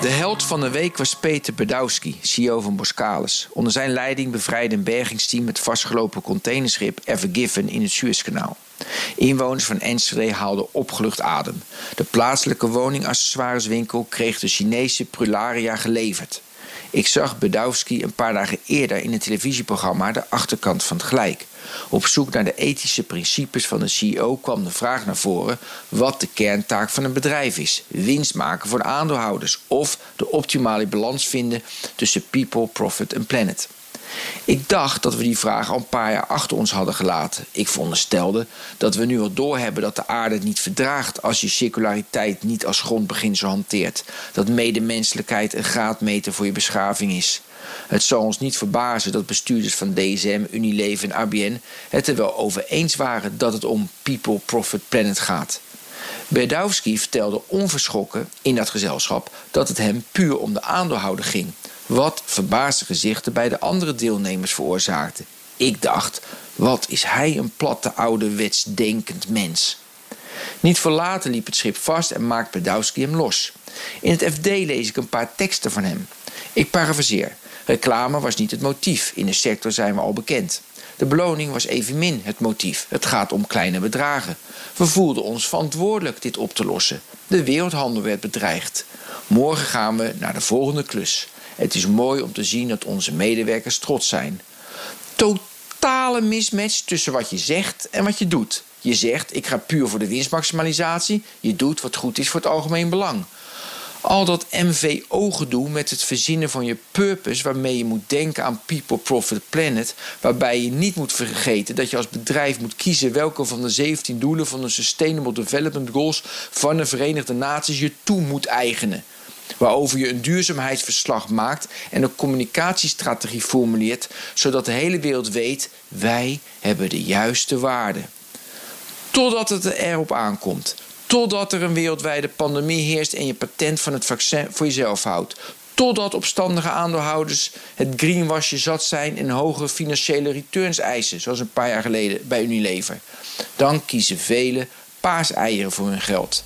De held van de week was Peter Bedowski, CEO van Boskalis. Onder zijn leiding bevrijdde een bergingsteam het vastgelopen containerschip Ever Given in het Suezkanaal. Inwoners van Enschede haalden opgelucht adem. De plaatselijke woningaccessoireswinkel kreeg de Chinese Prularia geleverd. Ik zag Bedowski een paar dagen eerder in het televisieprogramma De Achterkant van het Gelijk. Op zoek naar de ethische principes van de CEO kwam de vraag naar voren wat de kerntaak van een bedrijf is: winst maken voor de aandeelhouders of de optimale balans vinden tussen people, profit en planet. Ik dacht dat we die vraag al een paar jaar achter ons hadden gelaten. Ik veronderstelde dat we nu al doorhebben dat de aarde het niet verdraagt als je circulariteit niet als grondbeginsel hanteert. Dat medemenselijkheid een graadmeter voor je beschaving is. Het zal ons niet verbazen dat bestuurders van DSM, Unilever en ABN het er wel over eens waren dat het om people, profit, planet gaat. Berdowski vertelde onverschrokken in dat gezelschap dat het hem puur om de aandeelhouder ging. Wat verbaasde gezichten bij de andere deelnemers veroorzaakte. Ik dacht, wat is hij een platte ouderwets denkend mens. Niet voor later liep het schip vast en maakte Bedowski hem los. In het FD lees ik een paar teksten van hem. Ik parafraseer. Reclame was niet het motief. In de sector zijn we al bekend. De beloning was evenmin het motief. Het gaat om kleine bedragen. We voelden ons verantwoordelijk dit op te lossen. De wereldhandel werd bedreigd. Morgen gaan we naar de volgende klus. Het is mooi om te zien dat onze medewerkers trots zijn. Totale mismatch tussen wat je zegt en wat je doet. Je zegt: ik ga puur voor de winstmaximalisatie. Je doet wat goed is voor het algemeen belang. Al dat MVO-gedoe met het verzinnen van je purpose, waarmee je moet denken aan People, Profit, Planet, waarbij je niet moet vergeten dat je als bedrijf moet kiezen welke van de 17 doelen van de Sustainable Development Goals van de Verenigde Naties je toe moet eigenen. Waarover je een duurzaamheidsverslag maakt en een communicatiestrategie formuleert, zodat de hele wereld weet: wij hebben de juiste waarden. Totdat het erop aankomt. Totdat er een wereldwijde pandemie heerst en je patent van het vaccin voor jezelf houdt. Totdat opstandige aandeelhouders het greenwasje zat zijn en hogere financiële returns eisen, zoals een paar jaar geleden bij Unilever. Dan kiezen velen paaseieren voor hun geld.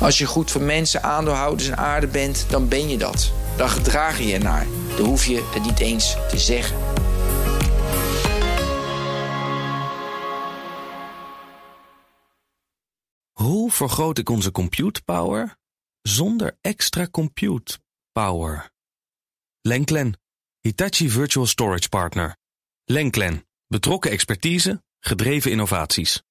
Als je goed voor mensen, aandeelhouders en aarde bent, dan ben je dat. Dan gedraag je je naar. Dan hoef je het niet eens te zeggen. Hoe vergroot ik onze compute power zonder extra compute power? Lenklen, Hitachi Virtual Storage Partner. Lenklen, betrokken expertise, gedreven innovaties.